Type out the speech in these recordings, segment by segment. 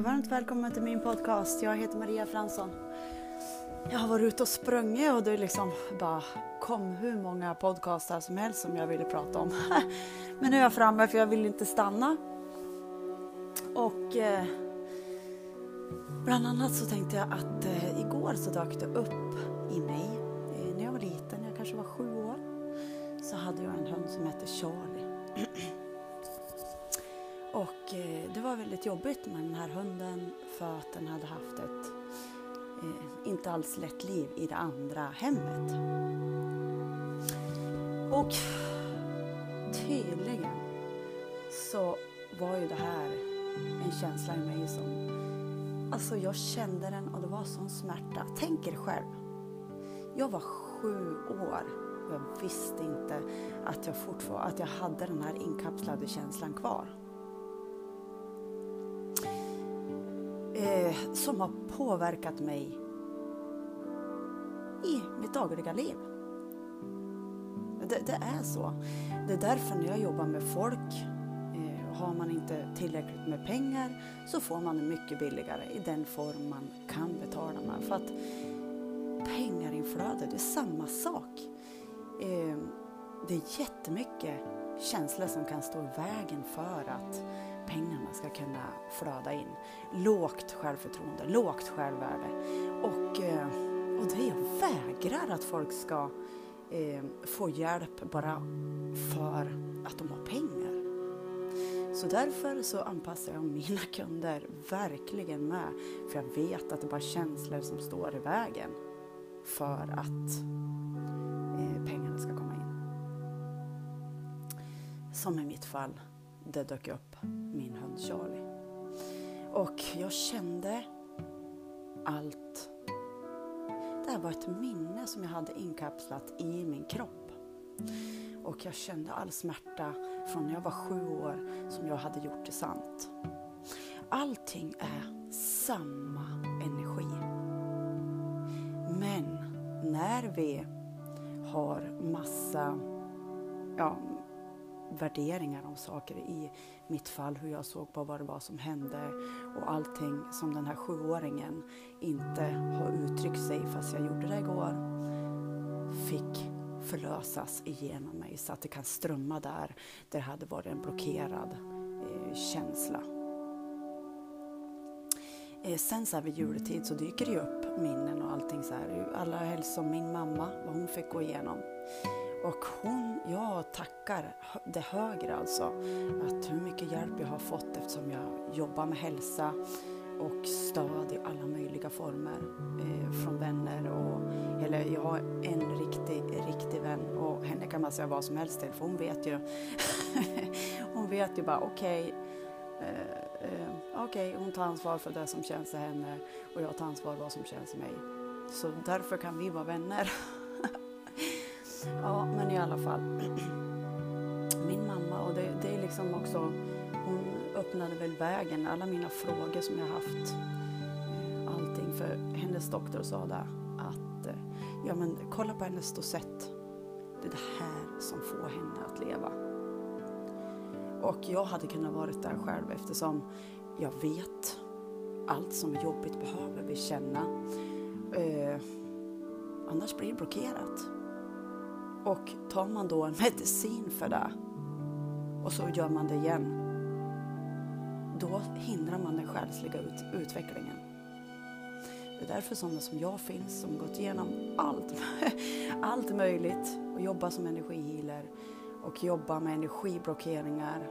och varmt välkommen till min podcast. Jag heter Maria Fransson. Jag har varit ute och sprungit och det liksom bara kom hur många podcastar som helst som jag ville prata om. Men nu är jag framme för jag vill inte stanna. Och eh, bland annat så tänkte jag att eh, igår så dök det upp i mig, eh, när jag var liten, jag kanske var sju år, så hade jag en hund som hette Charlie. Och eh, det var väldigt jobbigt med den här hunden för att den hade haft ett eh, inte alls lätt liv i det andra hemmet. Och tydligen så var ju det här en känsla i mig som... Alltså jag kände den och det var sån smärta. Tänk er själv. Jag var sju år och jag visste inte att jag fortfarande att jag hade den här inkapslade känslan kvar. Eh, som har påverkat mig i mitt dagliga liv. Det, det, är så. Det är därför när jag jobbar med folk, eh, har man inte tillräckligt med pengar så får man det mycket billigare i den form man kan betala med. För att pengarinflöde, det är samma sak. Eh, det är jättemycket känslor som kan stå i vägen för att pengarna ska kunna flöda in. Lågt självförtroende, lågt självvärde. Och, eh, och det jag vägrar att folk ska eh, få hjälp bara för att de har pengar. Så därför så anpassar jag mina kunder verkligen med. För jag vet att det bara är känslor som står i vägen för att eh, pengarna ska komma in. Som i mitt fall, det dök upp min hund Charlie. Och jag kände allt. Det här var ett minne som jag hade inkapslat i min kropp. Och jag kände all smärta från när jag var sju år som jag hade gjort det sant. Allting är samma energi. Men när vi har massa ja, värderingar om saker. I mitt fall hur jag såg på vad det var som hände och allting som den här sjuåringen inte har uttryckt sig fast jag gjorde det igår fick förlösas igenom mig så att det kan strömma där det hade varit en blockerad eh, känsla. Eh, sen så här vid juletid så dyker det ju upp minnen och allting så här. Allra helst som min mamma, vad hon fick gå igenom. Och hon, jag tackar det högre alltså, att hur mycket hjälp jag har fått eftersom jag jobbar med hälsa och stöd i alla möjliga former eh, från vänner och eller jag har en riktig, riktig vän och henne kan man säga vad som helst till för hon vet ju hon vet ju bara okej okay, eh, eh, okej okay, hon tar ansvar för det som känns i henne och jag tar ansvar för vad som känns i mig. Så därför kan vi vara vänner. Ja, men i alla fall. Min mamma, och det, det är liksom också, hon öppnade väl vägen, alla mina frågor som jag haft. Eh, allting, för hennes doktor sa det att, eh, ja men kolla på hennes dosett. Det är det här som får henne att leva. Och jag hade kunnat varit där själv eftersom jag vet allt som är jobbigt behöver vi känna. Eh, annars blir det blockerat. Och tar man då en medicin för det och så gör man det igen, då hindrar man den själsliga ut utvecklingen. Det är därför sådana som jag finns, som gått igenom allt, allt möjligt och jobbar som energihealer och jobbar med energiblockeringar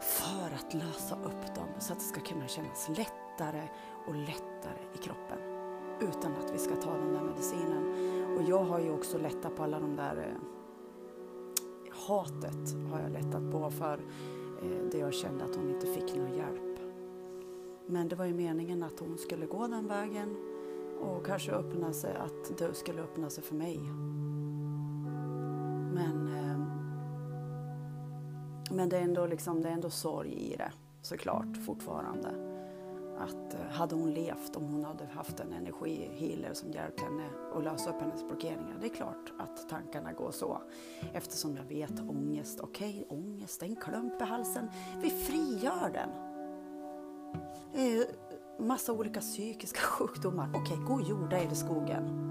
för att lösa upp dem så att det ska kunna kännas lättare och lättare i kroppen utan att vi ska ta den där medicinen. Och jag har ju också lättat på alla de där eh, hatet har jag lättat på för eh, det jag kände att hon inte fick någon hjälp. Men det var ju meningen att hon skulle gå den vägen och kanske öppna sig, att det skulle öppna sig för mig. Men, eh, men det, är ändå liksom, det är ändå sorg i det såklart fortfarande att eh, hade hon levt, om hon hade haft en energihealer som hjälpt henne att lösa upp hennes blockeringar, det är klart att tankarna går så. Eftersom jag vet ångest, okej, okay, ångest, är en klump i halsen, vi frigör den. Eh, massa olika psykiska sjukdomar. Okej, okay, gå och jorda er i skogen.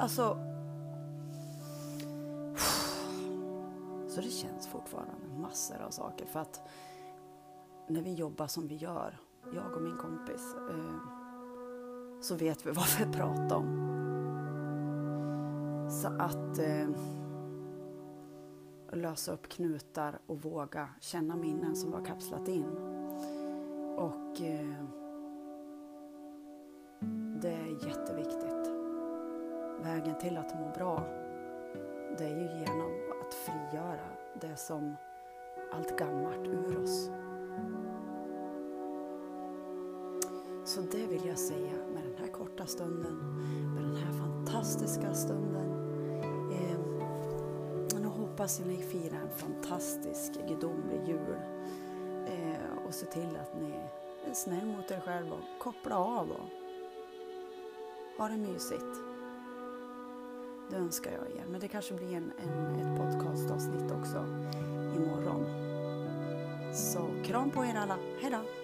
Alltså... Så det känns fortfarande massor av saker för att när vi jobbar som vi gör, jag och min kompis, eh, så vet vi vad vi pratar om. Så att eh, lösa upp knutar och våga känna minnen som var kapslat in. Och eh, det är jätteviktigt. Vägen till att må bra, det är ju genom att frigöra det som allt gammalt ur oss. Så det vill jag säga med den här korta stunden, med den här fantastiska stunden. Eh, nu hoppas jag ni firar en fantastisk, gudomlig jul eh, och se till att ni är snäll mot er själva och koppla av och ha det mysigt. Det önskar jag er. Men det kanske blir en, en, ett podcastavsnitt också imorgon. Så kram på er alla. Hejdå!